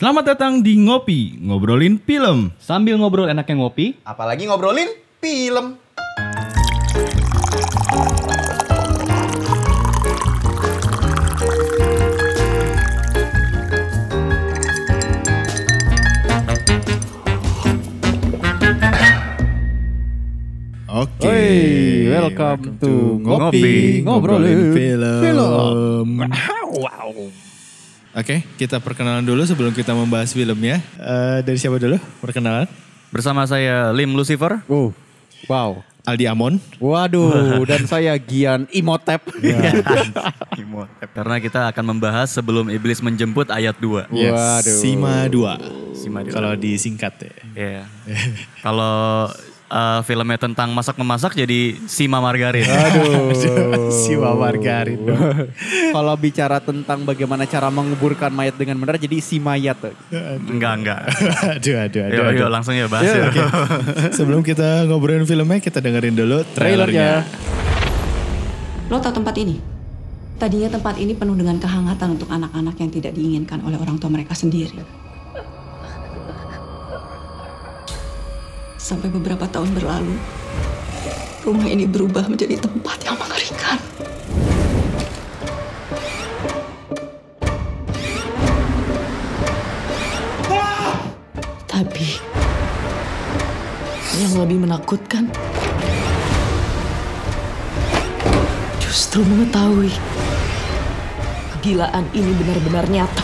Selamat datang di Ngopi, ngobrolin film. Sambil ngobrol enaknya ngopi, Apalagi ngobrolin film. Oke. Hey, welcome to Ngopi, ngobrolin film. Oke, kita perkenalan dulu sebelum kita membahas filmnya. Eh, dari siapa dulu? Perkenalan. Bersama saya Lim Lucifer. Oh, wow. Aldi Amon. Waduh, dan saya Gian Imotep. Karena kita akan membahas sebelum iblis menjemput ayat 2. Waduh. Sima 2. Sima dua. Kalau disingkat ya. Iya. Kalau eh, filmnya tentang masak memasak jadi Sima Margarin. Aduh. Sima Margarin. Kalau bicara tentang bagaimana cara menguburkan mayat dengan benar, jadi si mayat. enggak, enggak. aduh, aduh, aduh. Yuk, aduh. yuk langsung ya bahas Yuk, ya. oke. Sebelum kita ngobrolin filmnya, kita dengerin dulu trailernya. Trailernya. Lo tau tempat ini? Tadinya tempat ini penuh dengan kehangatan untuk anak-anak yang tidak diinginkan oleh orang tua mereka sendiri. Sampai beberapa tahun berlalu, rumah ini berubah menjadi tempat yang mengerikan. Tapi, yang lebih menakutkan justru mengetahui kegilaan ini benar-benar nyata.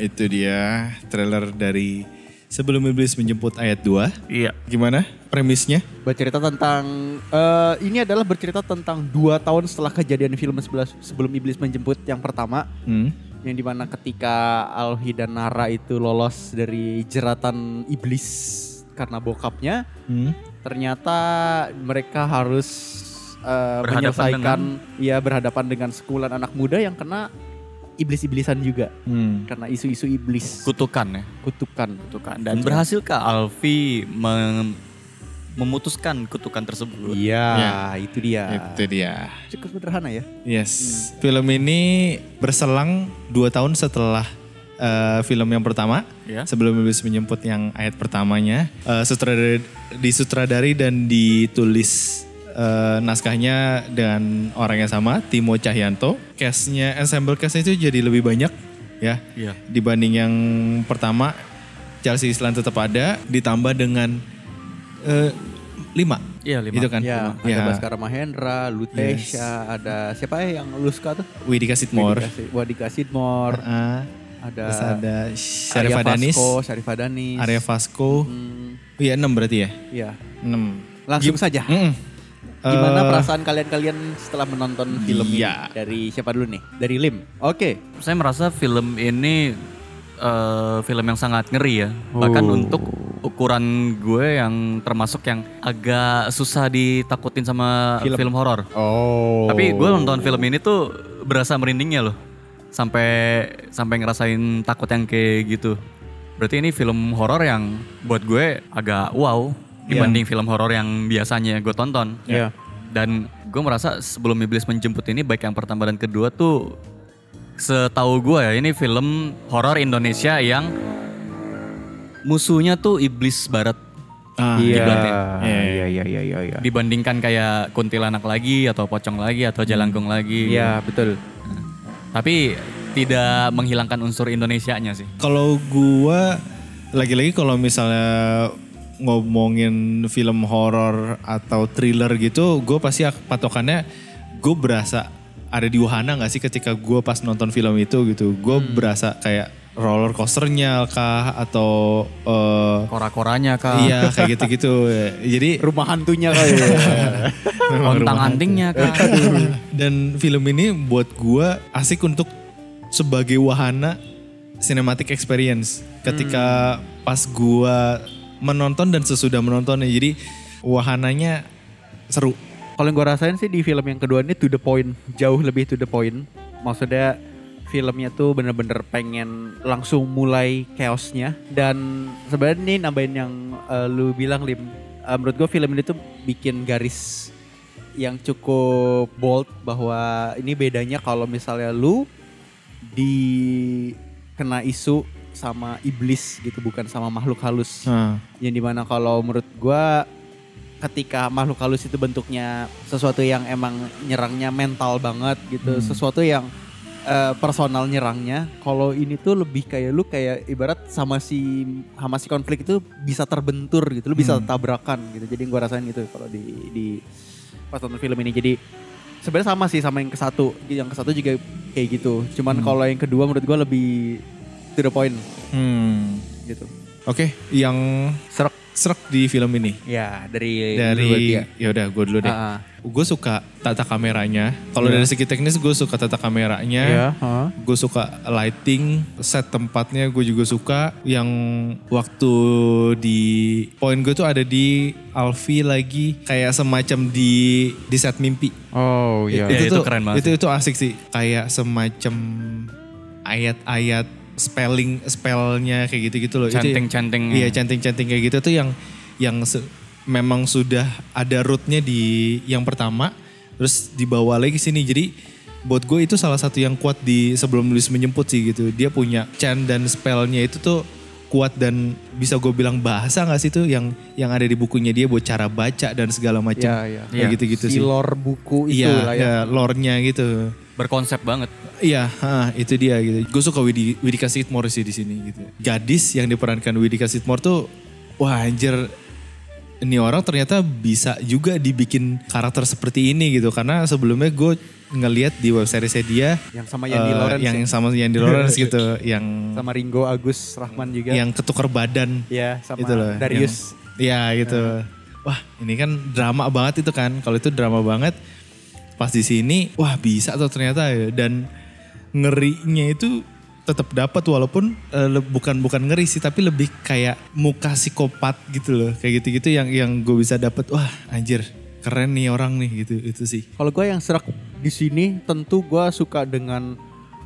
Itu dia trailer dari Sebelum Iblis Menjemput ayat 2. Iya. Gimana premisnya? Bercerita tentang, eh, ini adalah bercerita tentang dua tahun setelah kejadian film sebelas- sebelum iblis menjemput yang pertama. Hmm. Yang di mana ketika Alhi dan Nara itu lolos dari jeratan iblis karena bokapnya, Hmm. ternyata mereka harus eh, Berhadapan menyelesaikan ya berhadapan dengan sekumpulan anak muda yang kena iblis-iblisan juga Hmm. karena isu-isu iblis Kutukan ya. kutukan. Kutukan. Dan berhasilkah Alfi mem- memutuskan kutukan tersebut? Iya, Ya. itu dia. Itu dia. Cukup sederhana ya. Yes. Film ini berselang dua tahun setelah eh, film yang pertama. Ya. Sebelum Iblis Menjemput yang ayat pertamanya. Eh, sutradari, disutradari dan ditulis eh, naskahnya dengan orang yang sama, Timo Cahyanto. Castnya, ensemble castnya itu jadi lebih banyak ya. Iya. Dibanding yang pertama, Chelsea Islan tetap ada, ditambah dengan eh, lima. Iya, lima. Itu kan? Ya, ada Ya. Baskara Mahendra, Lutesha, ada siapa ya yang Luska tuh? Widika Sidmore. Wadika Sidmore, Ah, ada terus ada Arya Syarifah Danis, Vasco, Syarifah Danis. Arya Vasco. Hmm, Iya 6 berarti ya? ya. 6. Langsung saja. Mm-mm. Gimana Eh, perasaan kalian-kalian setelah menonton film Iya. ini? Dari siapa dulu nih? Dari Lim. Oke. Saya merasa film ini eh, film yang sangat ngeri ya. Bahkan Oh. untuk ukuran gue yang termasuk yang agak susah ditakutin sama Film. film, horor. Oh. Tapi gue nonton film ini tuh berasa merindingnya loh. Sampai sampai ngerasain takut yang kayak gitu. Berarti ini film horor yang buat gue agak wow dibanding film horor yang biasanya gue tonton. Iya. Dan gue merasa sebelum Iblis menjemput ini baik yang pertama dan kedua tuh setahu gue ya ini film horor Indonesia yang musuhnya tuh iblis barat ah, Iya. Dibanding. Iya, iya, iya, iya, iya. dibandingkan kayak kuntilanak lagi atau pocong lagi atau jalangkung lagi. Iya, betul. Tapi tidak menghilangkan unsur Indonesianya sih. Kalau gua lagi-lagi kalau misalnya ngomongin film horor atau thriller gitu, gue pasti patokannya gue berasa ada di wahana nggak sih ketika gue pas nonton film itu gitu. Gue berasa kayak roller coasternya kah atau eh, Kora-koranya kah? iya kayak gitu-gitu. Jadi Rumah hantunya kali ya. Ontang-antingnya kah? Dan film ini buat gua asik untuk sebagai wahana cinematic experience ketika pas gua menonton dan sesudah menontonnya. Jadi wahananya seru. Kalau yang gue rasain sih di film yang kedua ini to the point, jauh lebih to the point. Maksudnya filmnya tuh bener-bener pengen langsung mulai chaosnya dan sebenarnya ini nambahin yang eh, lu bilang Lim. Eh, menurut gue film ini tuh bikin garis yang cukup bold bahwa ini bedanya kalau misalnya lu di kena isu sama iblis gitu bukan sama makhluk halus Nah, yang di mana kalau menurut gua ketika makhluk halus itu bentuknya sesuatu yang emang nyerangnya mental banget gitu Hmm. sesuatu yang eh, personal nyerangnya kalau ini tuh lebih kayak lu kayak ibarat sama si sama si konflik itu bisa terbentur gitu lu bisa Hmm. tabrakan gitu jadi gua rasain itu kalau di di pas nonton film ini jadi sebenarnya sama sih sama yang ke satu yang ke satu juga kayak gitu cuman Hmm. kalau yang kedua menurut gua lebih to the point hmm. gitu Oke, yang serak serak di film ini ya dari dari ya udah gue dulu deh. Ah, ah. Gue suka tata kameranya. Kalau Iya. dari segi teknis gue suka tata kameranya. Ya, ha. Gue suka lighting, set tempatnya gue juga suka. Yang waktu di poin gue tuh ada di Alfi lagi kayak semacam di di set mimpi. Oh iya. Ya, itu keren banget Itu itu asik sih. Kayak semacam ayat-ayat spelling spellnya kayak gitu-gitu loh. Centing-centing. Iya canting-canting kayak gitu tuh yang yang se- memang sudah ada rootnya di yang pertama, terus dibawa lagi ke sini. Jadi buat gue itu salah satu yang kuat di sebelum nulis menjemput sih gitu. Dia punya chant dan spellnya itu tuh kuat dan bisa gue bilang bahasa nggak sih tuh yang yang ada di bukunya dia buat cara baca dan segala macam Ya, ya. Iya. gitu-gitu si sih. lore buku itu Iya, lah ya. ya, lore-nya gitu. Berkonsep banget. Iya, ha, itu dia gitu. Gue suka Widi, Widika Sidmore sih di sini gitu. Gadis yang diperankan Widika Sidmore tuh, wah anjir, ini orang ternyata bisa juga dibikin karakter seperti ini gitu. Karena sebelumnya gue ngeliat di web seriesnya dia, Yang sama Yandi eh, Lawrence yang ya. sama Yandi Lawrence gitu, yang sama Ringo Agus Rahman juga. yang ketukar badan ya sama itu loh. Darius. yang- Iya gitu. Wah ini kan drama banget itu kan. Kalau itu drama banget, pas di sini, wah bisa tuh ternyata ya. Dan ngerinya itu tetap dapat walaupun le- bukan bukan ngeri sih tapi lebih kayak muka psikopat gitu loh kayak gitu-gitu yang yang gue bisa dapat wah anjir keren nih orang nih gitu itu sih Kalau gue yang serak di sini tentu gue suka dengan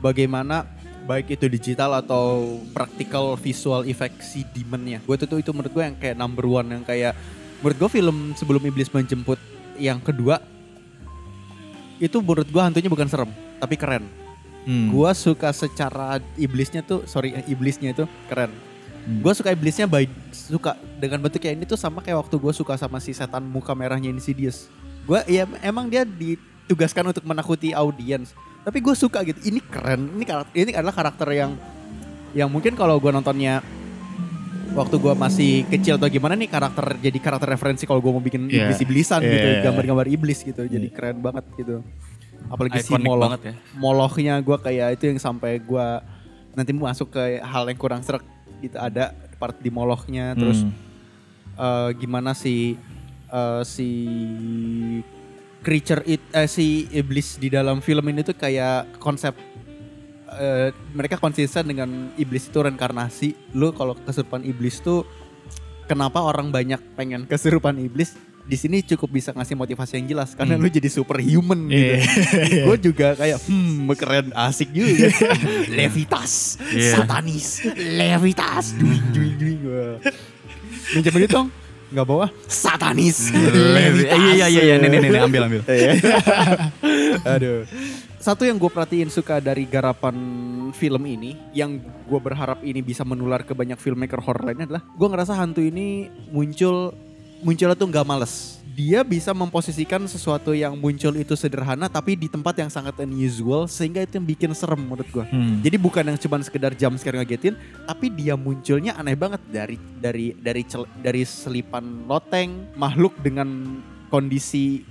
bagaimana baik itu digital atau practical visual effect si demonnya. Gue tuh itu menurut gue yang kayak number one yang kayak menurut gue film sebelum iblis menjemput yang kedua itu menurut gue hantunya bukan serem tapi keren. Hmm. Gua suka secara iblisnya tuh, sorry iblisnya itu keren. Hmm. Gua suka iblisnya baik, suka dengan bentuk kayak ini tuh sama kayak waktu gue suka sama si setan muka merahnya Insidious. Gue ya emang dia ditugaskan untuk menakuti audiens, tapi gue suka gitu. Ini keren, ini karakter, ini adalah karakter yang yang mungkin kalau gue nontonnya waktu gue masih kecil atau gimana nih karakter jadi karakter referensi kalau gue mau bikin Iya. iblis-iblisan Iya, gitu, iya, iya. gambar-gambar iblis gitu. Jadi keren banget gitu. Apalagi si Iconic Moloch banget ya. molochnya gue kayak itu yang sampai gue nanti masuk ke hal yang kurang serak gitu ada part di molochnya terus Hmm. eh, gimana si eh, si creature it eh, si iblis di dalam film ini tuh kayak konsep eh, mereka konsisten dengan iblis itu reinkarnasi lu kalau kesurupan iblis tuh kenapa orang banyak pengen kesurupan iblis di sini cukup bisa ngasih motivasi yang jelas karena lu jadi superhuman gitu. Iya. Gue juga kayak hmm keren asik juga. Levitas, Iya. satanis, levitas, duing duing duing gue. Minjem duit dong? Nggak bawa? Satanis, Levi- levitas. Iya iya iya nih nih ambil ambil. Aduh. Satu yang gue perhatiin suka dari garapan film ini, yang gue berharap ini bisa menular ke banyak filmmaker horror lainnya adalah, gue ngerasa hantu ini muncul munculnya tuh nggak males. Dia bisa memposisikan sesuatu yang muncul itu sederhana tapi di tempat yang sangat unusual sehingga itu yang bikin serem menurut gue. Hmm. Jadi bukan yang cuma sekedar jump scare ngagetin, tapi dia munculnya aneh banget dari dari dari cel- dari selipan loteng makhluk dengan kondisi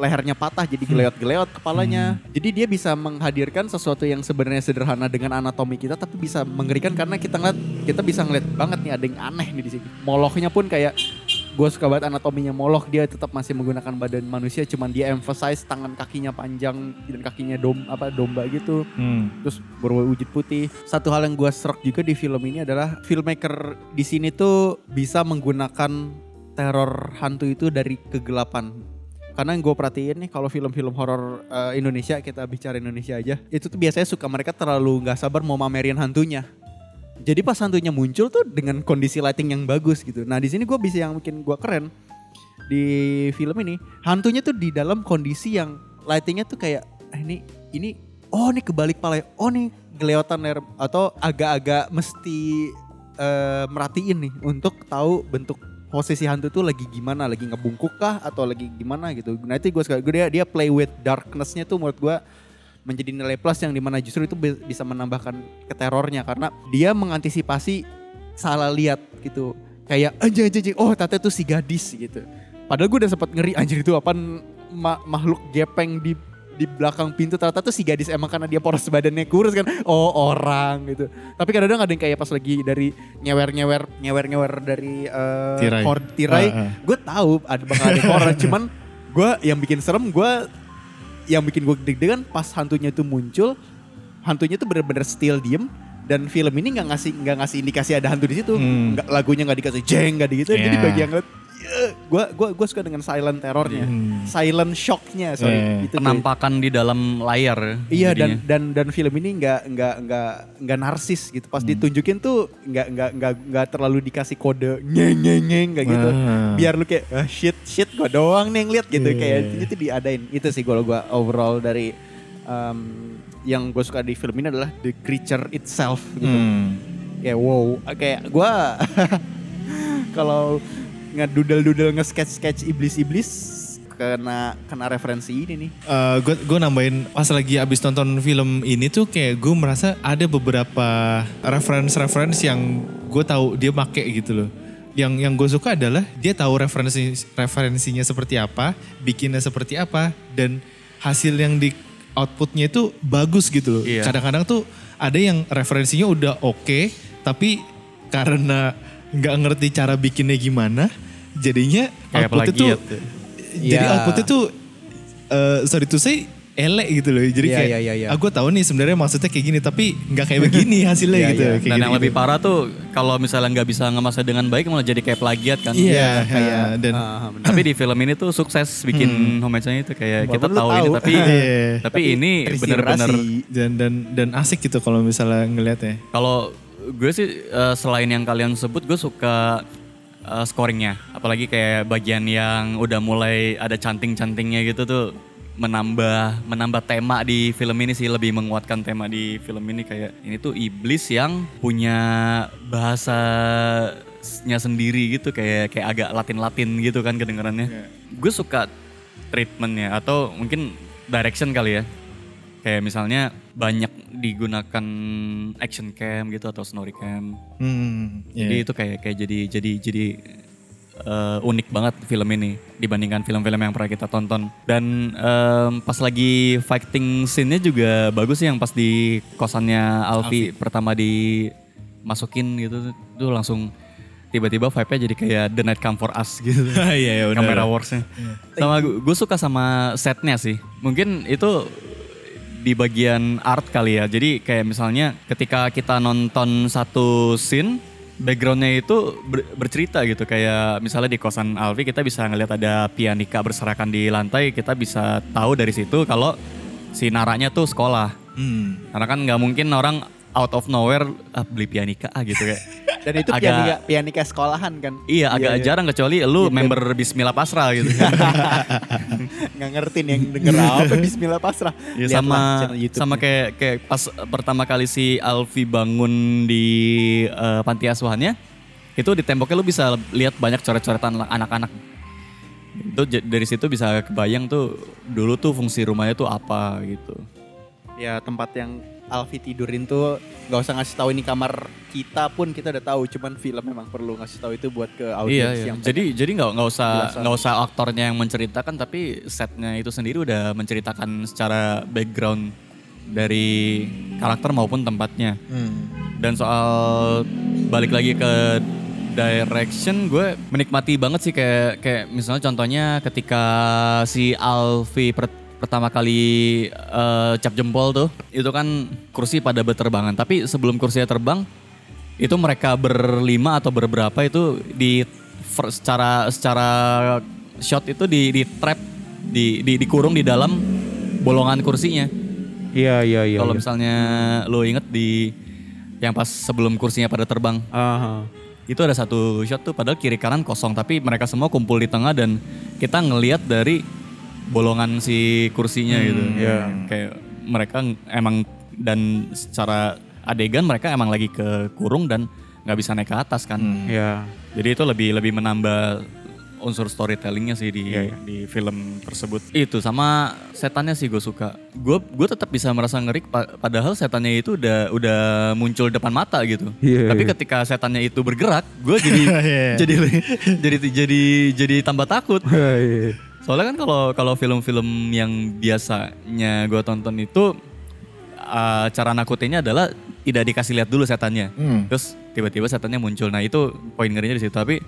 lehernya patah jadi geleot-geleot kepalanya. Jadi dia bisa menghadirkan sesuatu yang sebenarnya sederhana dengan anatomi kita tapi bisa mengerikan karena kita ngeliat kita bisa ngeliat banget nih ada yang aneh nih di sini. Molochnya pun kayak gue suka banget anatominya Moloch dia tetap masih menggunakan badan manusia cuman dia emphasize tangan kakinya panjang dan kakinya dom apa domba gitu Hmm. terus berwujud putih. Satu hal yang gue serak juga di film ini adalah filmmaker di sini tuh bisa menggunakan teror hantu itu dari kegelapan. karena yang gue perhatiin nih kalau film-film horor eh, Indonesia kita bicara Indonesia aja itu tuh biasanya suka mereka terlalu nggak sabar mau mamerin hantunya jadi pas hantunya muncul tuh dengan kondisi lighting yang bagus gitu. Nah di sini gue bisa yang bikin gue keren di film ini hantunya tuh di dalam kondisi yang lightingnya tuh kayak eh, ini ini oh ini kebalik pala oh nih kelihatan atau agak-agak mesti eh, merhatiin nih untuk tahu bentuk posisi hantu tuh lagi gimana lagi ngebungkuk kah atau lagi gimana gitu. Nah itu gue suka gue dia dia play with darknessnya tuh menurut gue menjadi nilai plus yang di mana justru itu bi- bisa menambahkan keterornya karena dia mengantisipasi salah lihat gitu. Kayak anjing anjing oh tata itu si gadis gitu. Padahal gue udah sempat ngeri anjir itu apa makhluk gepeng di di belakang pintu ternyata tuh si gadis emang karena dia poros badannya kurus kan? Oh orang gitu. Tapi kadang-kadang ada yang kayak pas lagi dari nyewer-nyewer nyewer-nyewer dari eh, Tirai. tirai Ah, ah. gue tahu ada bakal ada horor cuman gue yang bikin serem gue yang bikin gue deg-degan pas hantunya tuh muncul hantunya tuh bener-bener still diem dan film ini nggak ngasih nggak ngasih indikasi ada hantu di situ Hmm. lagunya nggak dikasih jeng nggak gitu jadi Yeah. bagi yang gue gue gue suka dengan silent terornya Hmm. silent shocknya sorry Yeah. Itu, cuy. Penampakan di dalam layar. Iya dan jadinya. dan dan film ini nggak nggak nggak nggak narsis gitu. Pas ditunjukin tuh nggak nggak nggak nggak terlalu dikasih kode nyeng nyeng nyeng kayak gitu. Ah. Biar lu kayak ah, shit shit gua doang nih yang lihat gitu Iya, kayak iya. itu diadain. Itu sih kalau gua overall dari um, yang gue suka di film ini adalah the creature itself gitu. Hmm. Kayak wow, kayak gua kalau ngedudel-dudel nge-sketch-sketch iblis-iblis kena kena referensi ini nih. gue gue nambahin pas lagi abis nonton film ini tuh kayak gue merasa ada beberapa reference-reference yang gue tahu dia make gitu loh. Yang yang gue suka adalah dia tahu referensi referensinya seperti apa, bikinnya seperti apa, dan hasil yang di outputnya itu bagus gitu loh. Iya. Kadang-kadang tuh ada yang referensinya udah oke, tapi karena nggak ngerti cara bikinnya gimana, jadinya Kayak outputnya tuh ya. jadi Iya. outputnya tuh eh sorry to say elek gitu loh. Jadi Iya, kayak iya, iya, iya. ah gue tahu nih sebenarnya maksudnya kayak gini tapi nggak kayak begini hasilnya Iya, gitu. iya. Kayak Dan gitu, yang lebih parah tuh kalau misalnya nggak bisa ngemasnya dengan baik malah jadi kayak plagiat kan. Iya, Iya, kayak kayak, dan bener. Tapi di film ini tuh sukses bikin homage-nya itu kayak kita Walaupun lu tahu ini tahu. tapi Iya. tapi ini Terinspirasi. bener-bener dan dan dan asik gitu kalau misalnya ngelihatnya. kalau gue sih eh, selain yang kalian sebut gue suka eh, scoringnya apalagi kayak bagian yang udah mulai ada canting-cantingnya gitu tuh menambah menambah tema di film ini sih lebih menguatkan tema di film ini kayak ini tuh iblis yang punya bahasanya sendiri gitu kayak kayak agak Latin-Latin gitu kan kedengarannya. Gue suka treatmentnya atau mungkin direction kali ya. Kayak misalnya banyak digunakan action cam gitu atau snorri cam. Hmm, Jadi itu kayak kayak jadi jadi jadi eh, unik banget film ini dibandingkan film-film yang pernah kita tonton. Dan em, pas lagi fighting scene-nya juga bagus sih yang pas di kosannya Alfi, pertama dimasukin gitu tuh langsung tiba-tiba vibe-nya jadi kayak The Night Come For Us gitu. Iya, iya, benar. Kamera works-nya. Sama gue suka sama setnya sih. Mungkin itu di bagian art kali ya. Jadi kayak misalnya ketika kita nonton satu scene, backgroundnya itu ber- bercerita gitu. Kayak misalnya di kosan Alfi kita bisa ngeliat ada pianika berserakan di lantai. Kita bisa tahu dari situ kalau si naranya tuh sekolah. Hmm. Karena kan nggak mungkin orang out of nowhere ah, beli pianika ah gitu kayak. Dan itu Agak- pianika, pianika sekolahan kan. Iya agak jarang kecuali lu member Bismillah Pasrah gitu. Nggak ngerti nih yang denger apa Bismillah pasrah. Ya, sama sama kayak kayak pas pertama kali si Alfi bangun di eh, panti asuhannya itu di temboknya lu bisa lihat banyak coret-coretan anak-anak itu dari situ bisa kebayang tuh dulu tuh fungsi rumahnya tuh apa gitu ya tempat yang Alfi tidurin tuh nggak usah ngasih tahu ini kamar kita pun kita udah tahu cuman film memang perlu ngasih tahu itu buat ke iya, audiens iya. yang jadi jadi nggak nggak usah nggak usah aktornya yang menceritakan tapi setnya itu sendiri udah menceritakan secara background dari karakter maupun tempatnya Hmm. Dan soal balik lagi ke direction, gue menikmati banget sih kayak kayak misalnya contohnya ketika si Alfi per- pertama kali eh, cap jempol tuh, itu kan kursi pada berterbangan. Tapi sebelum kursinya terbang, itu mereka berlima atau berberapa itu di secara secara shot itu di di trap di, di dikurung di dalam bolongan kursinya. Iya iya iya. Kalau iya. misalnya lo inget di yang pas sebelum kursinya pada terbang, Aha. itu ada satu shot tuh padahal kiri kanan kosong tapi mereka semua kumpul di tengah dan kita ngelihat dari bolongan si kursinya gitu. iya. Kayak mereka emang dan secara adegan mereka emang lagi ke kurung dan nggak bisa naik ke atas kan. Iya. Jadi itu lebih lebih menambah unsur storytellingnya sih di Iya, iya. di film tersebut. Itu sama setannya sih gue suka. Gue gue tetap bisa merasa ngeri pa- padahal setannya itu udah udah muncul depan mata gitu. Iya, Tapi iya. ketika setannya itu bergerak, gue jadi Iya. jadi jadi jadi jadi tambah takut. Iya. Soalnya kan kalau kalau film-film yang biasanya gue tonton itu uh, cara nakutinnya adalah tidak dikasih lihat dulu setannya. Hmm. Terus tiba-tiba setannya muncul. Nah itu poin ngerinya di situ. Tapi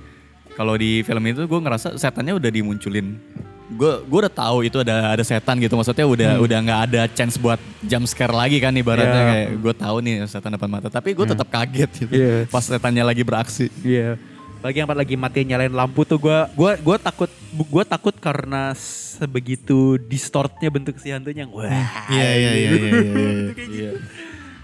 kalau di film itu gue ngerasa setannya udah dimunculin. Gue gue udah tahu itu ada ada setan gitu. Maksudnya udah udah nggak ada chance buat jump scare lagi kan ibaratnya Hmm. Ya. kayak gue tahu nih setan depan mata. Tapi gue tetap kaget gitu. Iya. Pas setannya lagi beraksi. Iya. Bagi yang lagi mati nyalain lampu tuh gua gua gua takut gua takut karena sebegitu distortnya bentuk si hantunya. Wah. Iya iya iya iya. iya. Iya.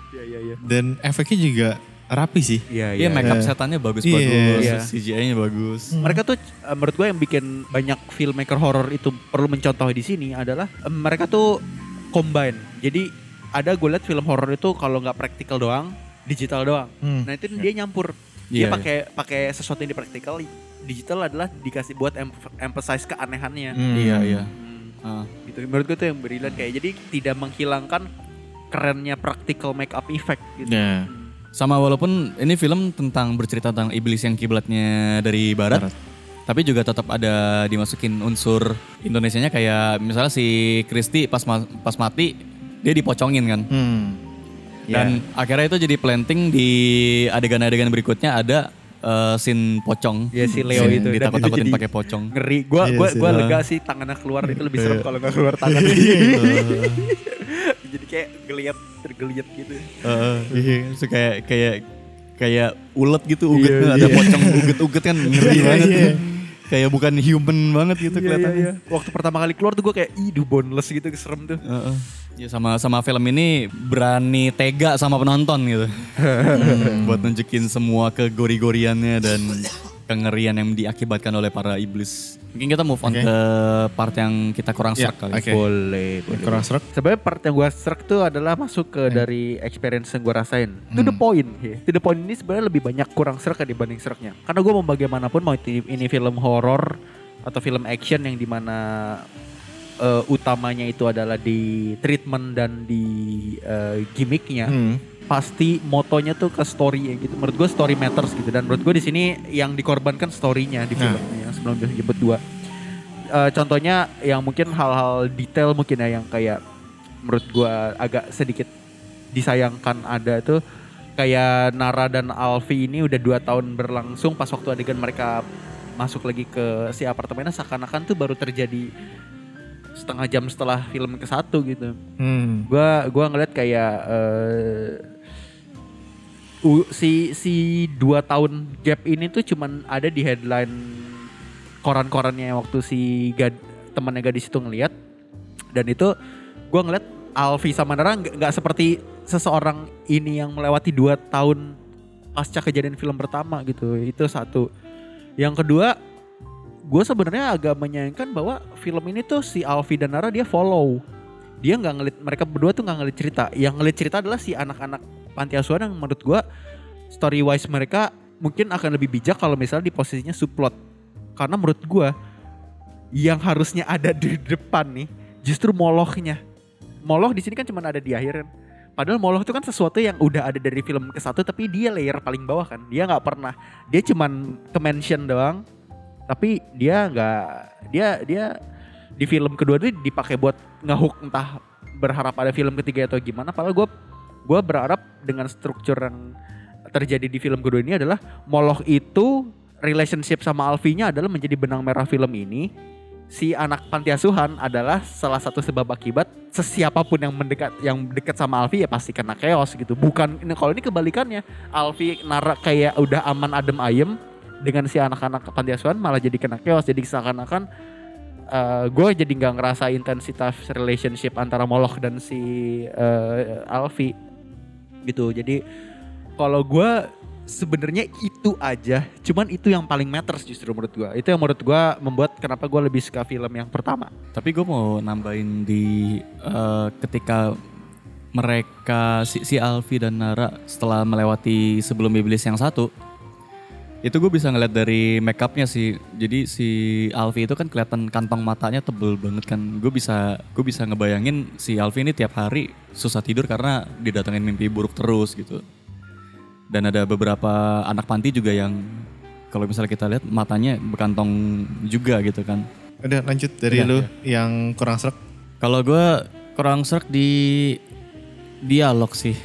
Iya iya iya. Dan efeknya juga rapi sih. Iya Iya, iya. make up Iya. setannya bagus Iya. bagus, Iya. CGI-nya bagus. Mereka tuh eh, menurut gue yang bikin banyak filmmaker horror itu perlu mencontoh di sini adalah eh, mereka tuh combine. Jadi ada gue liat film horror itu kalau nggak praktikal doang, digital doang. Hmm. Nah itu dia nyampur. Dia Iya, pakai pakai sesuatu yang di praktikal, digital adalah dikasih buat em emphasize keanehannya. Hmm. Iya, iya. Hmm, Ah. Gitu. Menurut gue tuh yang brilian kayak jadi tidak menghilangkan kerennya practical make up effect gitu. Ya. Sama walaupun ini film tentang bercerita tentang iblis yang kiblatnya dari barat, Barat. tapi juga tetap ada dimasukin unsur Indonesianya kayak misalnya si Kristi pas ma- pas mati dia dipocongin kan. Hmm. Dan akhirnya itu jadi planting di adegan-adegan berikutnya ada eh, scene pocong. Ya, si Leo Scene itu. Ditakut-takutin pakai pocong. Ngeri. Gua Iya gua sih. gua Ah. lega sih tangannya keluar itu lebih serem Iya. kalau nggak keluar tangan. jadi kayak geliat tergeliat gitu. Iya, so kayak kayak kayak ulet gitu uget Iya, ada iya. pocong uget-uget kan ngeri Iya, banget. iya. Kayak bukan human banget gitu kelihatannya. Waktu pertama kali keluar tuh gue kayak ih boneless gitu serem tuh. Heeh. Ya sama sama film ini berani tega sama penonton gitu. Buat nunjukin semua kegori-goriannya dan kengerian yang diakibatkan oleh para iblis. Mungkin kita move on okay. ke part yang kita kurang yeah, serak kali. Okay. Boleh, boleh. Kurang serak. Sebenarnya part yang gue serak tuh adalah masuk ke yeah. dari experience yang gue rasain. Hmm. To the hmm. point. Yeah. To the point ini sebenarnya lebih banyak kurang serak dibanding seraknya. Karena gue mau bagaimanapun mau ini film horor atau film action yang di mana uh, utamanya itu adalah di treatment dan di uh, gimmicknya. Hmm pasti motonya tuh ke story ya gitu. Menurut gue story matters gitu dan menurut gue di sini yang dikorbankan storynya di film. Nah. 19 jemput 2 uh, contohnya yang mungkin hal-hal detail mungkin ya yang kayak menurut gue agak sedikit disayangkan ada tuh kayak Nara dan Alfi ini udah dua tahun berlangsung pas waktu adegan mereka masuk lagi ke si apartemennya seakan-akan tuh baru terjadi setengah jam setelah film ke satu gitu. Hmm. Gua gua ngeliat kayak uh, si si dua tahun gap ini tuh cuman ada di headline koran-korannya waktu si gad, temannya gadis itu ngeliat. Dan itu gua ngeliat Alfi sama Nara nggak seperti seseorang ini yang melewati dua tahun pasca kejadian film pertama gitu. Itu satu. Yang kedua gue sebenarnya agak menyayangkan bahwa film ini tuh si Alfi dan Nara dia follow. Dia nggak ngelit mereka berdua tuh nggak ngelit cerita. Yang ngelit cerita adalah si anak-anak panti asuhan yang menurut gua story wise mereka mungkin akan lebih bijak kalau misalnya di posisinya subplot karena menurut gua yang harusnya ada di depan nih justru molohnya moloh di sini kan cuma ada di akhir kan. Padahal moloh itu kan sesuatu yang udah ada dari film ke satu tapi dia layer paling bawah kan. Dia nggak pernah dia cuman ke mention doang. Tapi dia nggak dia dia di film kedua itu dipakai buat ngehook entah berharap ada film ketiga atau gimana. Padahal gue gue berharap dengan struktur yang terjadi di film kedua ini adalah Moloch itu relationship sama Alfinya adalah menjadi benang merah film ini si anak panti asuhan adalah salah satu sebab akibat sesiapapun yang mendekat yang dekat sama Alfi ya pasti kena chaos gitu bukan ini kalau ini kebalikannya Alfi nara kayak udah aman adem ayem dengan si anak-anak panti asuhan malah jadi kena chaos jadi seakan-akan gue jadi nggak ngerasa intensitas relationship antara Moloch dan si eh, Alfi gitu. Jadi kalau gue sebenarnya itu aja, cuman itu yang paling matters justru menurut gue. Itu yang menurut gue membuat kenapa gue lebih suka film yang pertama. Tapi gue mau nambahin di eh, ketika mereka si, si Alfi dan Nara setelah melewati sebelum iblis yang satu itu gue bisa ngeliat dari make upnya sih jadi si Alfi itu kan kelihatan kantong matanya tebel banget kan gue bisa gue bisa ngebayangin si Alfi ini tiap hari susah tidur karena didatengin mimpi buruk terus gitu dan ada beberapa anak panti juga yang kalau misalnya kita lihat matanya berkantong juga gitu kan Udah lanjut dari lu yang kurang serak. Kalau gue kurang serak di dialog sih.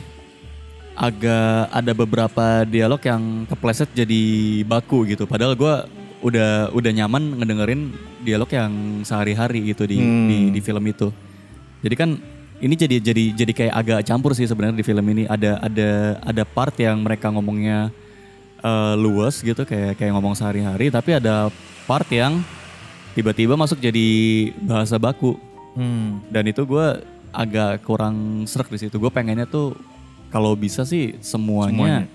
Agak ada beberapa dialog yang kepleset jadi baku gitu. Padahal gue udah udah nyaman ngedengerin dialog yang sehari-hari gitu di, Hmm. di di film itu. Jadi kan ini jadi jadi jadi kayak agak campur sih sebenarnya di film ini. Ada ada ada part yang mereka ngomongnya eh, luas gitu kayak kayak ngomong sehari-hari. Tapi ada part yang tiba-tiba masuk jadi bahasa baku Hmm. dan itu gue agak kurang serak di situ gue pengennya tuh kalau bisa sih semuanya,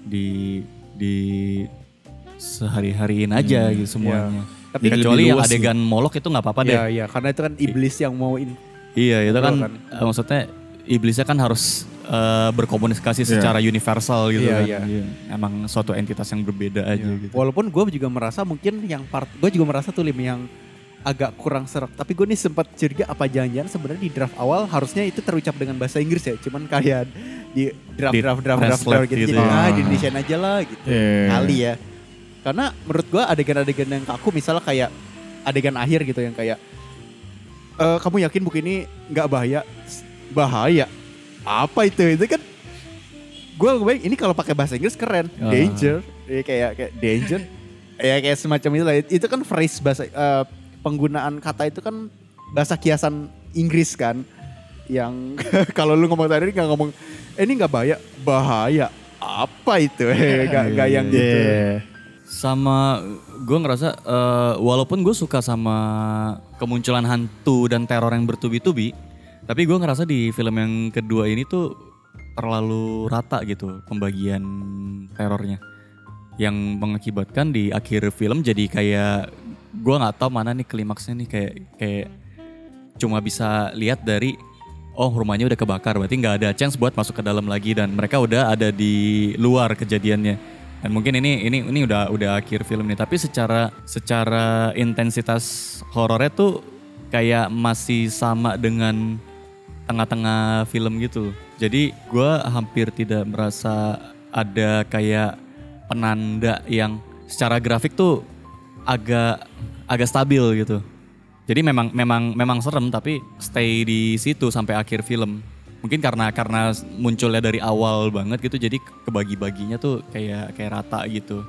di di sehari-hariin aja gitu semuanya Tapi Jadi kecuali yang luas sih. adegan molok itu nggak apa-apa deh Iya iya karena itu kan iblis yang mau in- iya itu kan, kan? eh, maksudnya iblisnya kan harus eh, berkomunikasi Iya. secara universal gitu Iya, kan iya. Iya. emang suatu entitas yang berbeda aja gitu Walaupun gue juga merasa mungkin yang part gue juga merasa tuh lim yang agak kurang serak. Tapi gue nih sempat curiga apa jangan-jangan sebenarnya di draft awal harusnya itu terucap dengan bahasa Inggris ya. Cuman kayak di draft Di draft draft draft, draft gitu, gitu jadi ya. ah di Indonesia aja lah gitu. Iya. Kali ya. Karena menurut gue adegan-adegan yang kaku misalnya kayak adegan akhir gitu yang kayak "Eh, kamu yakin buku ini nggak bahaya? Bahaya. Apa itu? Itu kan gue bayang ini kalau pakai bahasa Inggris keren, Ah. danger, ya, kayak kayak danger, ya kayak semacam itu lah. Itu kan phrase bahasa eh, penggunaan kata itu kan bahasa kiasan Inggris kan, yang kalau lu ngomong tadi nggak ngomong, eh, ini nggak bahaya, bahaya. Apa itu? Gak, gak yang gitu. Iya. Sama gue ngerasa eh, walaupun gue suka sama kemunculan hantu dan teror yang bertubi-tubi tapi gue ngerasa di film yang kedua ini tuh terlalu rata gitu pembagian terornya. Yang mengakibatkan di akhir film jadi kayak gue nggak tahu mana nih klimaksnya nih kayak kayak cuma bisa lihat dari oh rumahnya udah kebakar berarti nggak ada chance buat masuk ke dalam lagi dan mereka udah ada di luar kejadiannya dan mungkin ini ini ini udah udah akhir film nih. Tapi secara secara intensitas horornya tuh kayak masih sama dengan tengah-tengah film gitu. Jadi gua hampir tidak merasa ada kayak penanda yang secara grafik tuh agak agak stabil gitu. Jadi memang memang memang serem tapi stay di situ sampai akhir film. Mungkin karena karena munculnya dari awal banget gitu jadi kebagi-baginya tuh kayak kayak rata gitu.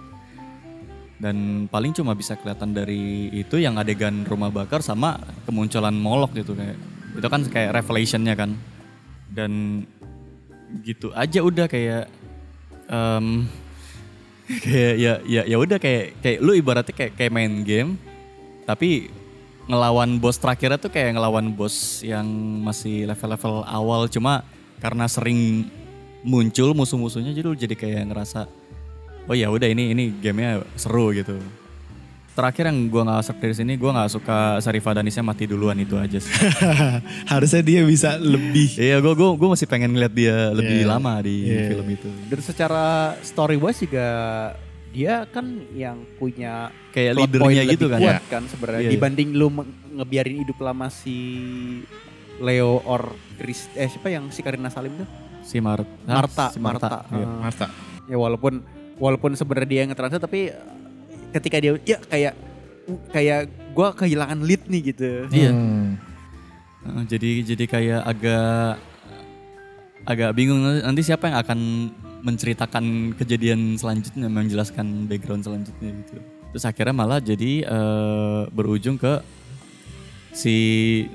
Dan paling cuma bisa kelihatan dari itu yang adegan rumah bakar sama kemunculan molok gitu kayak. Itu kan kayak revelationnya kan. Dan gitu aja udah kayak em, kayak ya ya ya udah kayak kayak lu ibaratnya kayak kayak main game tapi ngelawan bos terakhirnya tuh kayak ngelawan bos yang masih level-level awal cuma karena sering muncul musuh-musuhnya jadi lu jadi kayak ngerasa oh ya udah ini ini gamenya seru gitu terakhir yang gua nggak suka dari sini gua nggak suka Sarifah Danisnya mati duluan itu aja sih Harusnya dia bisa lebih. iya gua gua gua masih pengen ngeliat dia lebih Iya. lama di Iya. film itu Dan secara story wise juga dia kan yang punya kayak leadernya gitu lebih kan kuat kan sebenarnya Iya, iya. dibanding lu meng- ngebiarin hidup lama si Leo or Chris eh siapa yang si Karina Salim tuh si Mar Marta si Marta, Marta iya. Eh, Marta. ya walaupun walaupun sebenarnya dia yang ngetranslate tapi eh, ketika dia ya kayak kayak gua kehilangan lead nih gitu Iya. Hmm. Heeh, jadi jadi kayak agak agak bingung nanti siapa yang akan menceritakan kejadian selanjutnya menjelaskan background selanjutnya gitu. Terus akhirnya malah jadi eh, berujung ke si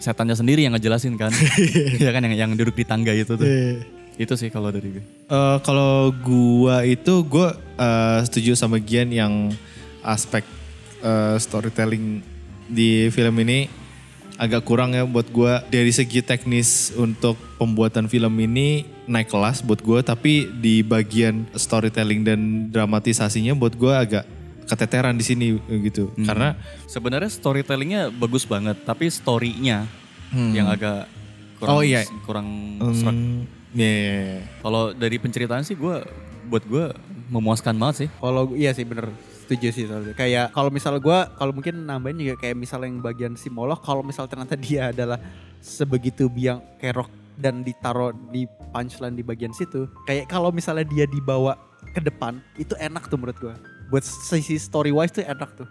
setannya sendiri yang ngejelasin kan. Ya kan yang yang duduk di tangga itu tuh. Iya. itu sih kalau dari gue. Eh, kalau gua itu gua eh, setuju sama Gian yang aspek eh, storytelling di film ini agak kurang ya buat gue dari segi teknis untuk pembuatan film ini naik kelas buat gue tapi di bagian storytelling dan dramatisasinya buat gue agak keteteran di sini gitu karena Sebenarnya storytellingnya bagus banget, tapi story-nya yang agak kurang Oh, iya. kurang serak. hmm, ya, ya, ya. Kalau dari penceritaan sih gue buat gue memuaskan banget sih. Kalau iya sih bener setuju sih soalnya. Kayak kalau misal gua kalau mungkin nambahin juga kayak misal yang bagian simolog kalau misal ternyata dia adalah sebegitu biang kerok dan ditaruh di punchline di bagian situ. Kayak kalau misalnya dia dibawa ke depan itu enak tuh menurut gua. Buat sisi story wise tuh enak tuh.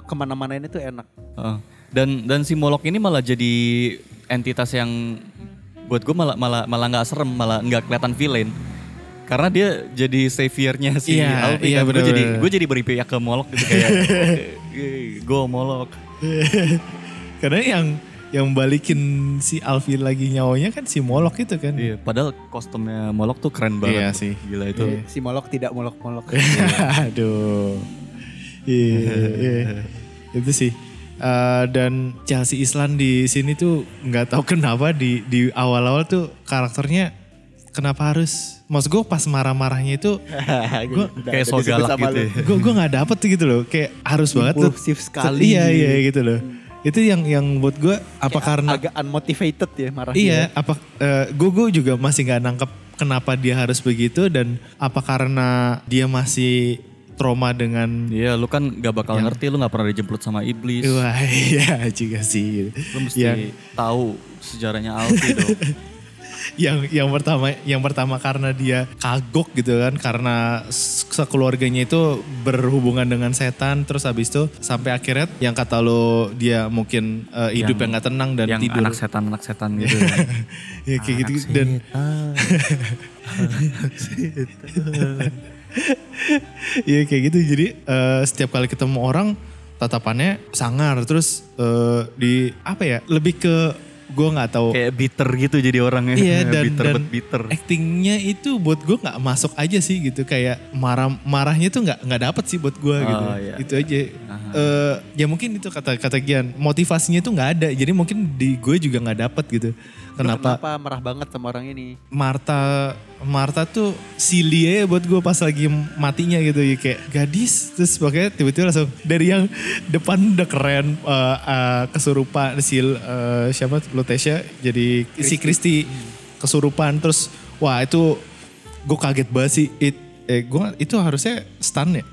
Ke mana-mana ini tuh enak. Heeh. dan dan si Molok ini malah jadi entitas yang buat gue malah malah malah nggak serem, malah nggak kelihatan villain. Karena dia jadi saviornya si Iya, Alvin. iya, gue bener-bener. jadi gue jadi berpihak ke Molok gitu kayak gue Molok. karena yang yang balikin si Alvin lagi nyawanya kan si Molok itu kan Iya, padahal kostumnya Molok tuh keren banget. Iya sih. Gila itu. Iya. Si molok tidak molok-molok. Aduh. Iya, iya. Itu sih. Eh, dan Chelsea Islan di sini tuh nggak tahu kenapa di di awal-awal tuh karakternya kenapa harus maksud gue pas marah-marahnya itu Gua Kayak so galak gitu ya. gue gue nggak dapet tuh gitu loh kayak harus banget tuh Impulsif sekali. iya iya gitu loh itu yang yang buat gue apa karena agak unmotivated ya marahnya. Iya, apa gue gue juga masih nggak nangkep kenapa dia harus begitu dan apa karena dia masih trauma dengan Iya, lu kan gak bakal ngerti, lu gak pernah dijemput sama iblis. wah iya juga sih. Lu mesti Yang tahu sejarahnya Alfi dong. yang yang pertama yang pertama karena dia kagok gitu kan karena sekeluarganya itu berhubungan dengan setan terus habis itu sampai akhirnya yang kata lo dia mungkin eh, hidup Yang- nggak tenang dan yang tidur. anak setan anak setan gitu. ya kayak gitu dan Iya kayak gitu. Jadi eh, setiap kali ketemu orang tatapannya sangar. Terus eh, di apa ya lebih ke gue nggak tahu. Kayak bitter gitu jadi orangnya. iya dan bitter dan bitter. actingnya itu buat gue nggak masuk aja sih gitu. Kayak marah marahnya tuh nggak nggak dapet sih buat gue gitu. iya. itu aja. Eh, ya mungkin itu kata kata Gian motivasinya tuh nggak ada. Jadi mungkin di gue juga nggak dapet gitu kenapa? Kenapa marah banget sama orang ini? Marta Marta tuh silly ya buat gue pas lagi matinya gitu ya kayak gadis. Terus pokoknya tiba-tiba langsung dari yang depan udah keren eh, eh, kesurupan si eh, siapa Lutesia jadi si Kristi kesurupan terus wah itu gue kaget banget sih. It, eh gue itu harusnya stun ya?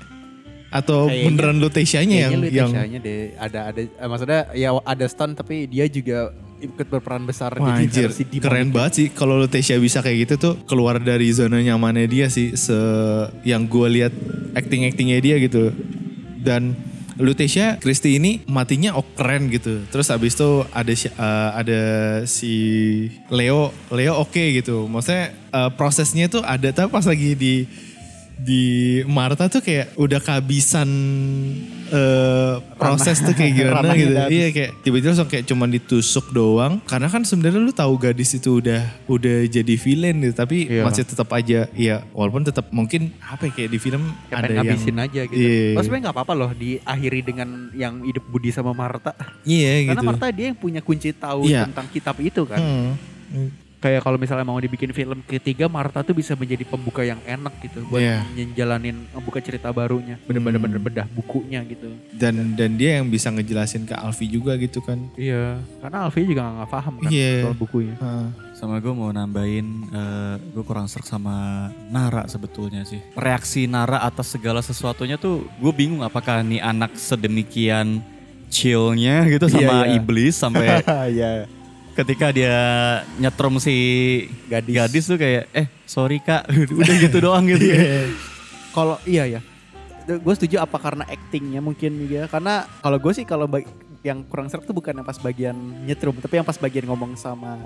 Atau Kayaknya- beneran Lutesianya yang Kayaknya yang Lutesianya deh. Ada ada eh, maksudnya ya ada stun tapi dia juga ikut berperan besar. Wah, jadi anjir, versi demon keren itu. banget sih. Kalau Lutetia bisa kayak gitu tuh keluar dari zona nyamannya dia sih se yang gue lihat acting actingnya dia gitu. Dan Lutetia Christy ini matinya oh keren gitu. Terus abis itu ada si, eh, ada si Leo Leo oke gitu. Maksudnya eh, prosesnya tuh ada tapi pas lagi di di Marta tuh kayak udah kehabisan eh, proses tuh kayak gimana ranahnya gitu. Iya kayak tiba-tiba langsung kayak cuman ditusuk doang. Karena kan sebenarnya lu tahu gadis itu udah udah jadi villain gitu, tapi Iya. masih tetap aja ya walaupun tetap mungkin apa ya kayak di film Kayak ada yang ngabisin aja gitu. Iya. Maksudnya sebenarnya nggak apa-apa loh diakhiri dengan yang hidup budi sama Marta. Iya Karena gitu. Marta dia yang punya kunci tahu Iya. tentang kitab itu kan. Hmm. Kayak kalau misalnya mau dibikin film ketiga Marta tuh bisa menjadi pembuka yang enak gitu buat Iya. menjalanin membuka cerita barunya. Bener-bener Hmm. bener bedah bukunya gitu. Dan dan dia yang bisa ngejelasin ke Alfi juga gitu kan. Iya. Karena Alfie juga nggak paham kan Iya. soal bukunya. Heeh. Sama gue mau nambahin, gue kurang serak sama Nara sebetulnya sih. Reaksi Nara atas segala sesuatunya tuh gue bingung apakah nih anak sedemikian chillnya gitu Iya, sama iya. iblis sampai Iya. Ketika dia nyetrum si Gadis. gadis tuh kayak eh sorry kak udah gitu doang gitu ya. Kalau iya ya, gue setuju apa karena actingnya mungkin juga. Karena kalau gue sih kalau yang kurang serak tuh bukan yang pas bagian nyetrum, tapi yang pas bagian ngomong sama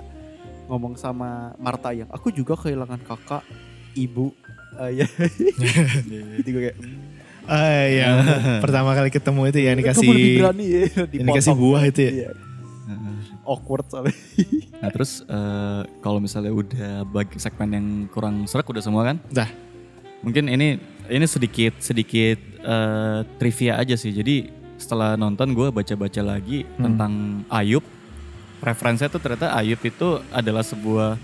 ngomong sama Marta yang aku juga kehilangan kakak, ibu, eh, ya. itu gue kayak hmm, Ah, yang pertama kali ketemu itu ya yang dikasih berani ya, yang dikasih buah itu ya. Iya, awkward soalnya. Nah terus eh, kalau misalnya udah bagi segmen yang kurang serak udah semua kan? Dah. Mungkin ini ini sedikit sedikit eh, trivia aja sih. Jadi setelah nonton gue baca-baca lagi Hmm. tentang Ayub. Referensinya tuh ternyata Ayub itu adalah sebuah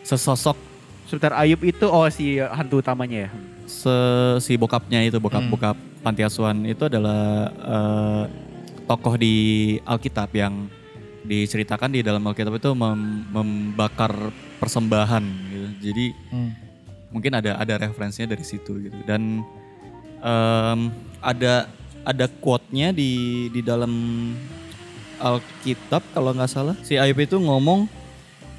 sesosok Sebentar Ayub itu oh si hantu utamanya ya. se- si bokapnya itu Hmm. bokap-bokap panti asuhan itu adalah eh, tokoh di Alkitab yang diceritakan di dalam Alkitab itu mem- membakar persembahan gitu. Jadi Hmm. mungkin ada ada referensinya dari situ gitu dan em, ada ada quote-nya di di dalam Alkitab kalau nggak salah si Ayub itu ngomong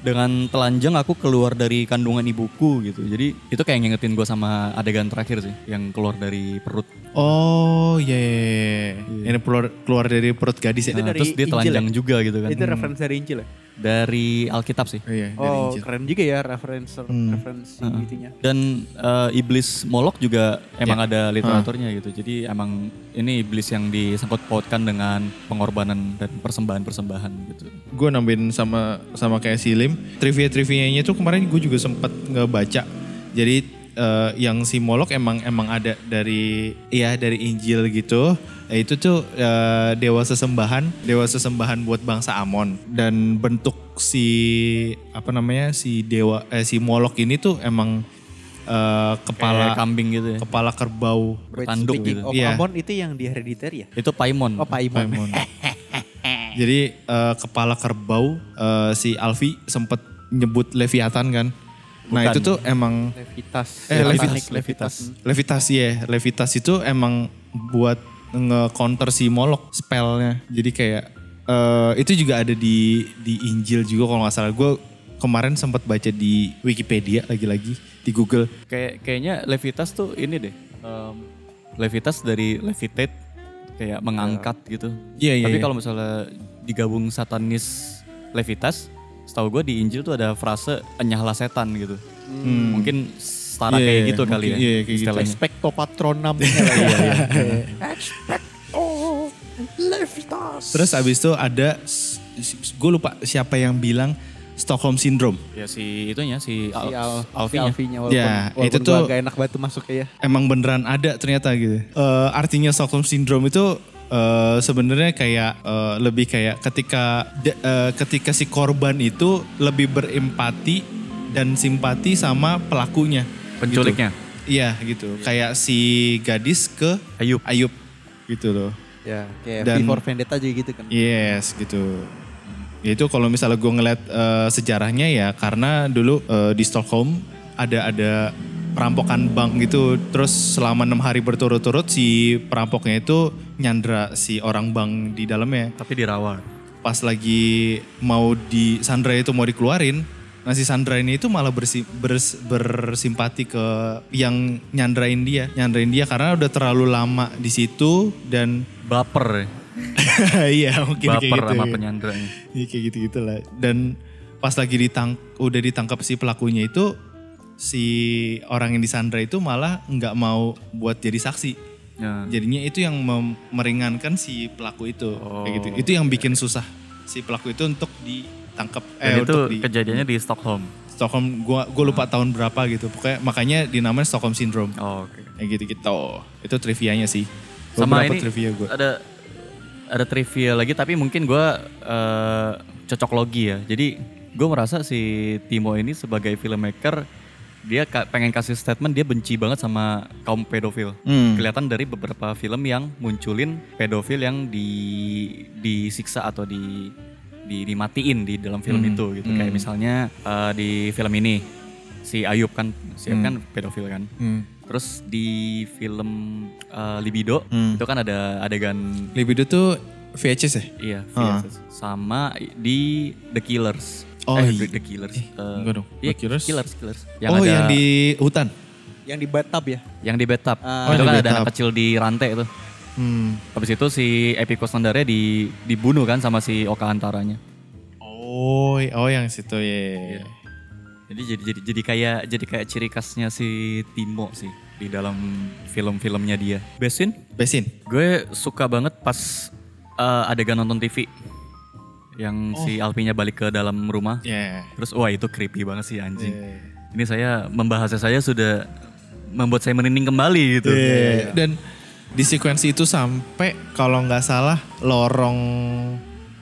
dengan telanjang aku keluar dari kandungan ibuku gitu jadi itu kayak ngingetin gue sama adegan terakhir sih yang keluar dari perut Oh iya, iya, iya. Ini keluar, keluar dari perut gadis ya. Itu Nah, dari terus dia Injil telanjang ya? juga gitu kan Itu referensi dari Injil ya? Dari Alkitab sih Oh, iya, dari Oh Injil. keren juga ya referensi Hmm. referensi Heeh. itunya. dan eh, iblis Molok juga emang Ya. ada literaturnya gitu. Jadi emang ini iblis yang disangkut pautkan dengan pengorbanan dan persembahan-persembahan gitu. gue nambahin sama sama kayak si Lim trivia trivianya tuh kemarin gue juga sempat ngebaca jadi eh, yang si Molok emang emang ada dari ya dari Injil gitu Eh, itu tuh eh, dewa sesembahan dewa sesembahan buat bangsa Amon dan bentuk si apa namanya si dewa eh, si Molok ini tuh emang eh, kepala Kayak kambing gitu ya. kepala kerbau Bertanduk speaking gitu. of Iya. Amon itu yang di Hereditary ya? Itu Paimon. Oh Paimon. Paimon. Jadi eh, kepala kerbau eh, si Alfi sempet nyebut Leviathan kan. Nah Bukan. itu tuh emang Levitas. Eh, Levitas. Levitas. Levitas. Levitas ya, Levitas itu emang buat nge-counter si Molok spellnya. Jadi kayak eh, itu juga ada di di Injil juga kalau nggak salah. Gue kemarin sempat baca di Wikipedia lagi-lagi di Google. Kayak kayaknya Levitas tuh ini deh. em, Levitas dari levitate kayak mengangkat gitu. Iya, iya, Tapi iya. kalau misalnya digabung satanis Levitas, setahu gue di Injil tuh ada frase enyahlah setan gitu. Hmm. Mungkin setara Iya, kayak iya, gitu kali ya. mungkin, iya, kayak gitu. istilahnya. Expecto patronum. Iya, Terus abis itu ada, gue lupa siapa yang bilang Stockholm Syndrome. Ya si itunya si, Al Si Al, Alfinya. si Alfinya walaupun, Ya, walaupun itu tuh- agak enak banget masuk ya. emang beneran ada ternyata gitu. Eh, artinya Stockholm Syndrome itu eh, sebenarnya kayak eh, lebih kayak ketika de- eh, ketika si korban itu lebih berempati dan simpati sama pelakunya. Penculiknya. Gitu. Iya gitu. Kayak si gadis ke Ayub. Ayub gitu loh. Ya, kayak Dan- V for Vendetta juga gitu kan. Yes gitu. Ya itu kalau misalnya gue ngeliat eh, sejarahnya ya karena dulu eh, di Stockholm ada ada perampokan bank gitu terus selama enam hari berturut-turut si perampoknya itu nyandra si orang bank di dalamnya Tapi dirawat. pas lagi mau di Sandra itu mau dikeluarin nah si Sandra ini itu malah bersi, bers- bersimpati ke yang nyandrain dia nyandrain dia karena udah terlalu lama di situ dan Baper ya. iya mungkin kayak Baper gitu sama ya. penyandranya. Iya kayak gitu-gitu lah. Dan pas lagi ditang udah ditangkap si pelakunya itu si orang yang disandra itu malah nggak mau buat jadi saksi. Ya. Jadinya itu yang meringankan si pelaku itu. Kayak gitu. Oh. Itu yang bikin susah si pelaku itu untuk ditangkap Dan eh itu untuk di kejadiannya di Stockholm. Stockholm gua gua lupa tahun berapa gitu. Pokoknya makanya dinamain Stockholm Syndrome. Oh, Oke. Kayak gitu-gitu. Itu trivianya sih. Sama Beberapa ini trivia gua. ada ada trivia lagi tapi mungkin gue eh, cocok logi ya. Jadi gue merasa si Timo ini sebagai filmmaker dia ka- pengen kasih statement dia benci banget sama kaum pedofil. Hmm. Kelihatan dari beberapa film yang munculin pedofil yang di disiksa atau di di dimatiin di dalam film Hmm. itu gitu. Kayak Hmm. misalnya eh, di film ini si Ayub kan si Ayub Hmm. kan pedofil kan. Hmm. Terus di film eh, Libido Hmm. itu kan ada adegan Libido tuh VHS ya? iya Ah. VHS. sama di The Killers. Oh, eh, iya. The Killers. Eh, Eh, enggak dong. Iya, The Killers. Killers, Killers. oh yang di hutan? Yang di bathtub ya. yang di bathtub. Ah. itu Oh, kan di ada anak kecil di rantai itu. Hmm. Habis itu si Epi Kostandarnya di dibunuh kan sama si Oka Antaranya. Oh, oh yang situ ya. Iya. Jadi jadi jadi jadi kayak jadi kayak ciri khasnya si Timo sih di dalam film-filmnya dia. Besin, Besin. gue suka banget pas eh, adegan nonton TV yang si Alpinya balik ke dalam rumah. Ya. Terus wah itu creepy banget sih anjing. Iya. Ini saya membahasnya saya sudah membuat saya merinding kembali gitu. Iya. Dan di sekuensi itu sampai kalau nggak salah lorong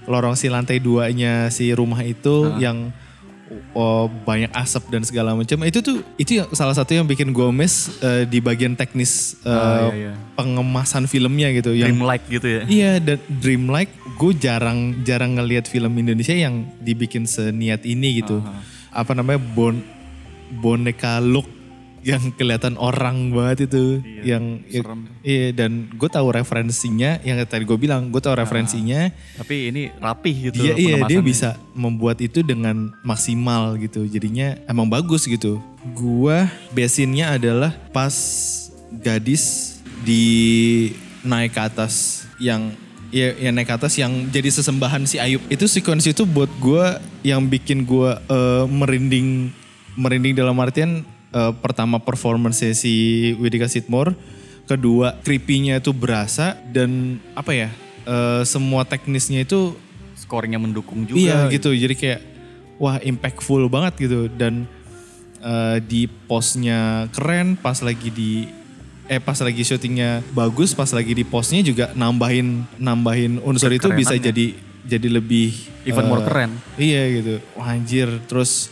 lorong si lantai duanya si rumah itu yang oh, banyak asap dan segala macam itu tuh itu yang salah satu yang bikin gue miss eh, di bagian teknis eh, Ah, iya, iya. pengemasan filmnya gitu yang Dreamlike gitu ya. Iya dan dreamlike gue jarang jarang ngelihat film Indonesia yang dibikin seniat ini gitu. Apa namanya bon boneka look yang kelihatan orang banget itu yang serem. iya dan gue tahu referensinya yang tadi gue bilang gue tahu referensinya Tapi ini rapih gitu. Iya iya dia bisa membuat itu dengan maksimal gitu. Jadinya emang bagus gitu. Gua besinnya adalah pas gadis di naik ke atas yang ya, ya naik ke atas yang jadi sesembahan si Ayub. Itu sequence itu buat gua yang bikin gua eh, merinding merinding dalam artian eh, pertama performance si Widika Sidmore, kedua creepy-nya itu berasa dan apa ya? eh, semua teknisnya itu Skornya mendukung juga. Iya gitu, jadi kayak wah impactful banget gitu dan eh, di posnya keren, pas lagi di eh pas lagi syutingnya bagus, pas lagi di posnya juga nambahin nambahin unsur itu bisa jadi jadi lebih Even more eh, keren. Iya gitu, wah anjir. Terus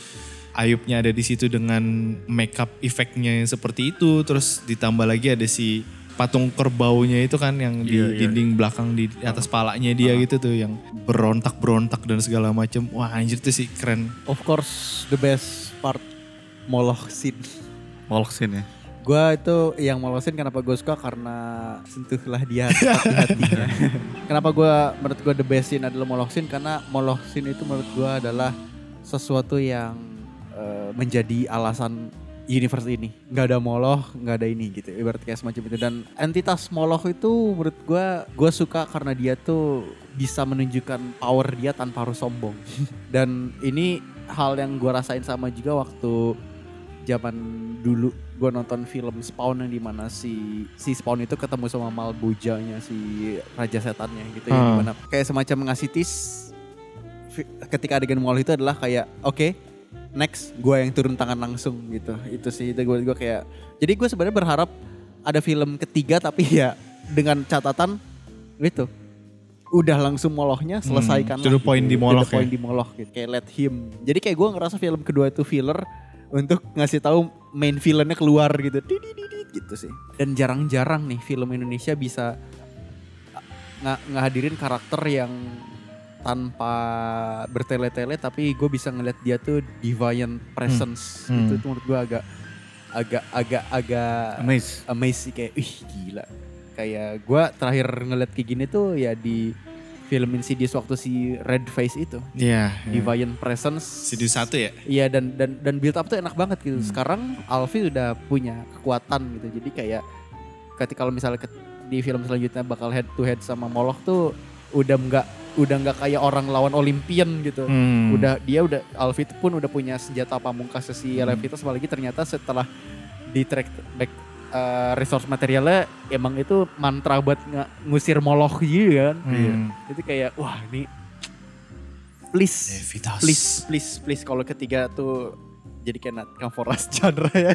Ayubnya ada di situ dengan makeup efeknya yang seperti itu, terus ditambah lagi ada si patung kerbaunya itu kan yang di Iya, iya. dinding belakang di atas palanya dia gitu tuh yang berontak-berontak dan segala macam. Wah anjir tuh sih keren. Of course the best part Moloch scene. Molok scene ya. Gue itu yang Moloch scene kenapa gue suka karena sentuhlah dia di hatinya. kenapa gue menurut gue the best scene adalah Moloch scene karena Moloch scene itu menurut gue adalah sesuatu yang eh, menjadi alasan universe ini. Nggak ada Moloch, nggak ada ini gitu. Ibarat kayak semacam itu. Dan entitas Moloch itu menurut gue, gue suka karena dia tuh bisa menunjukkan power dia tanpa harus sombong. Dan ini hal yang gue rasain sama juga waktu zaman dulu gue nonton film Spawn yang di mana si si Spawn itu ketemu sama Malbojanya si Raja Setannya gitu ya Hmm. di mana kayak semacam ngasih tis ketika adegan Moloch itu adalah kayak oke next gue yang turun tangan langsung gitu. Itu sih itu gue gue kayak jadi gue sebenarnya berharap ada film ketiga tapi ya dengan catatan gitu. Udah langsung molochnya selesaikan to the point di Moloch to the point ya. di Moloch gitu kayak let him. Jadi kayak gue ngerasa film kedua itu filler untuk ngasih tahu main villainnya keluar gitu. Gitu sih. Dan jarang-jarang nih film Indonesia bisa nggak ngehadirin karakter yang tanpa bertele-tele tapi gue bisa ngeliat dia tuh deviant presence Hmm. gitu itu menurut gue agak agak agak agak amazed sih kayak ih gila kayak gue terakhir ngeliat kayak gini tuh ya di film Insidious waktu si Red Face itu Iya. deviant presence CD satu ya. Iya dan dan dan build up tuh enak banget gitu. Sekarang Alfi udah punya kekuatan gitu. Jadi kayak ketika kalau misalnya ke- di film selanjutnya bakal head to head sama Moloch tuh udah nggak udah nggak kayak orang lawan Olympian gitu. Hmm. Udah dia udah Alfi pun udah punya senjata pamungkas si Levitas apalagi ternyata setelah di track back eh, resource materialnya emang itu mantra buat nge- ngusir Moloch gitu kan. Hmm. Itu kayak wah ini please Levitas. please please please kalau ketiga tuh jadi kayak Nat Kamforas genre ya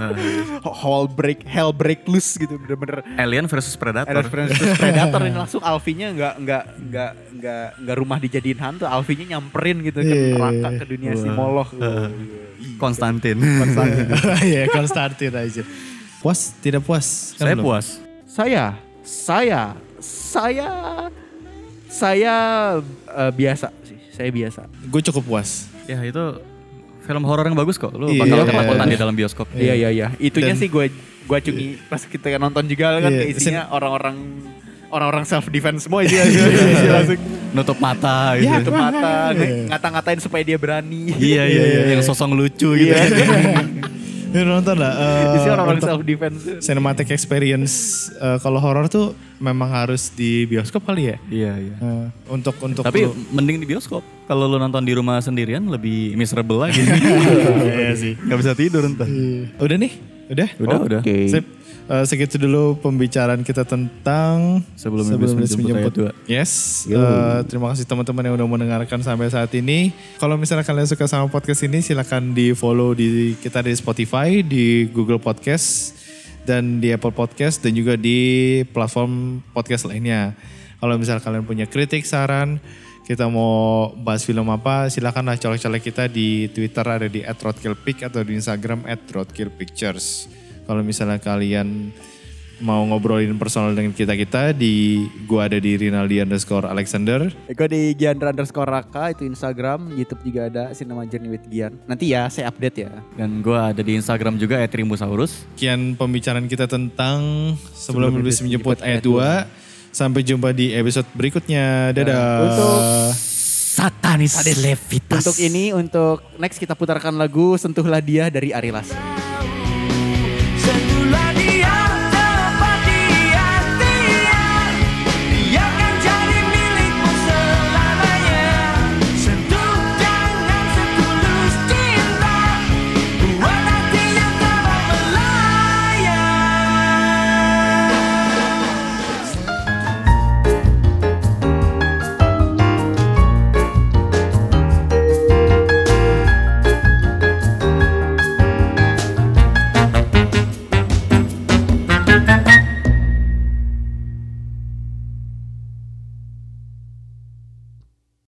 hell break hell break loose gitu bener-bener Alien versus Predator. versus Predator ini langsung Alfinya nggak nggak nggak nggak nggak rumah dijadiin hantu Alfinya nyamperin gitu ke Iya. neraka ke dunia si Moloch Konstantin. Iya Konstantin aja. Puas? Tidak puas? Kan Saya belum? puas. saya saya saya saya eh, biasa sih saya biasa Gue cukup puas. Ya itu film horor yang bagus kok. Lu Iya. bakal ketakutan di dalam bioskop. Iya iya iya. Itunya Dan- sih gue gue cungi pas kita nonton juga kan Iya, kayak isinya orang-orang orang-orang self defense semua itu ya. Langsung Nutup mata gitu. ya tutup mata, ng- ngata-ngatain supaya dia berani. Iya iya iya yang sosong lucu gitu. Iya. Nonton lah. eh, Isi orang-orang untuk self defense. cinematic experience eh, kalau horor tuh memang harus di bioskop kali ya. Iya iya. Eh, untuk untuk Tapi lu- mending di bioskop. Kalau lu nonton di rumah sendirian lebih miserable lagi. Iya sih. Gak bisa tidur ntar. Udah nih? Udah? Udah udah. Sip. Eh, segitu dulu pembicaraan kita tentang Sebelum Iblis Menjemput dua. Yes. Eh, terima kasih teman-teman yang udah mendengarkan sampai saat ini. Kalau misalnya kalian suka sama podcast ini silahkan di follow di kita di Spotify, di Google Podcast, dan di Apple Podcast dan juga di platform podcast lainnya. Kalau misal kalian punya kritik, saran, kita mau bahas film apa, silakanlah colek-colek kita di Twitter ada di @roadkillpic atau di Instagram @roadkillpictures. Kalau misalnya kalian mau ngobrolin personal dengan kita-kita di gua ada di Rinaldi underscore Alexander. Gue di Giandra underscore Raka itu Instagram, Youtube juga ada Cinema Journey with Gian. Nanti ya saya update ya. Dan gue ada di Instagram juga @trimusaurus. Sekian pembicaraan kita tentang sebelum, Sebelum Iblis menjemput Menjemput ayat 2. Sampai jumpa di episode berikutnya. Dadah. Untuk Satanis Levitas. untuk ini untuk next kita putarkan lagu Sentuhlah Dia dari Ari Lasso.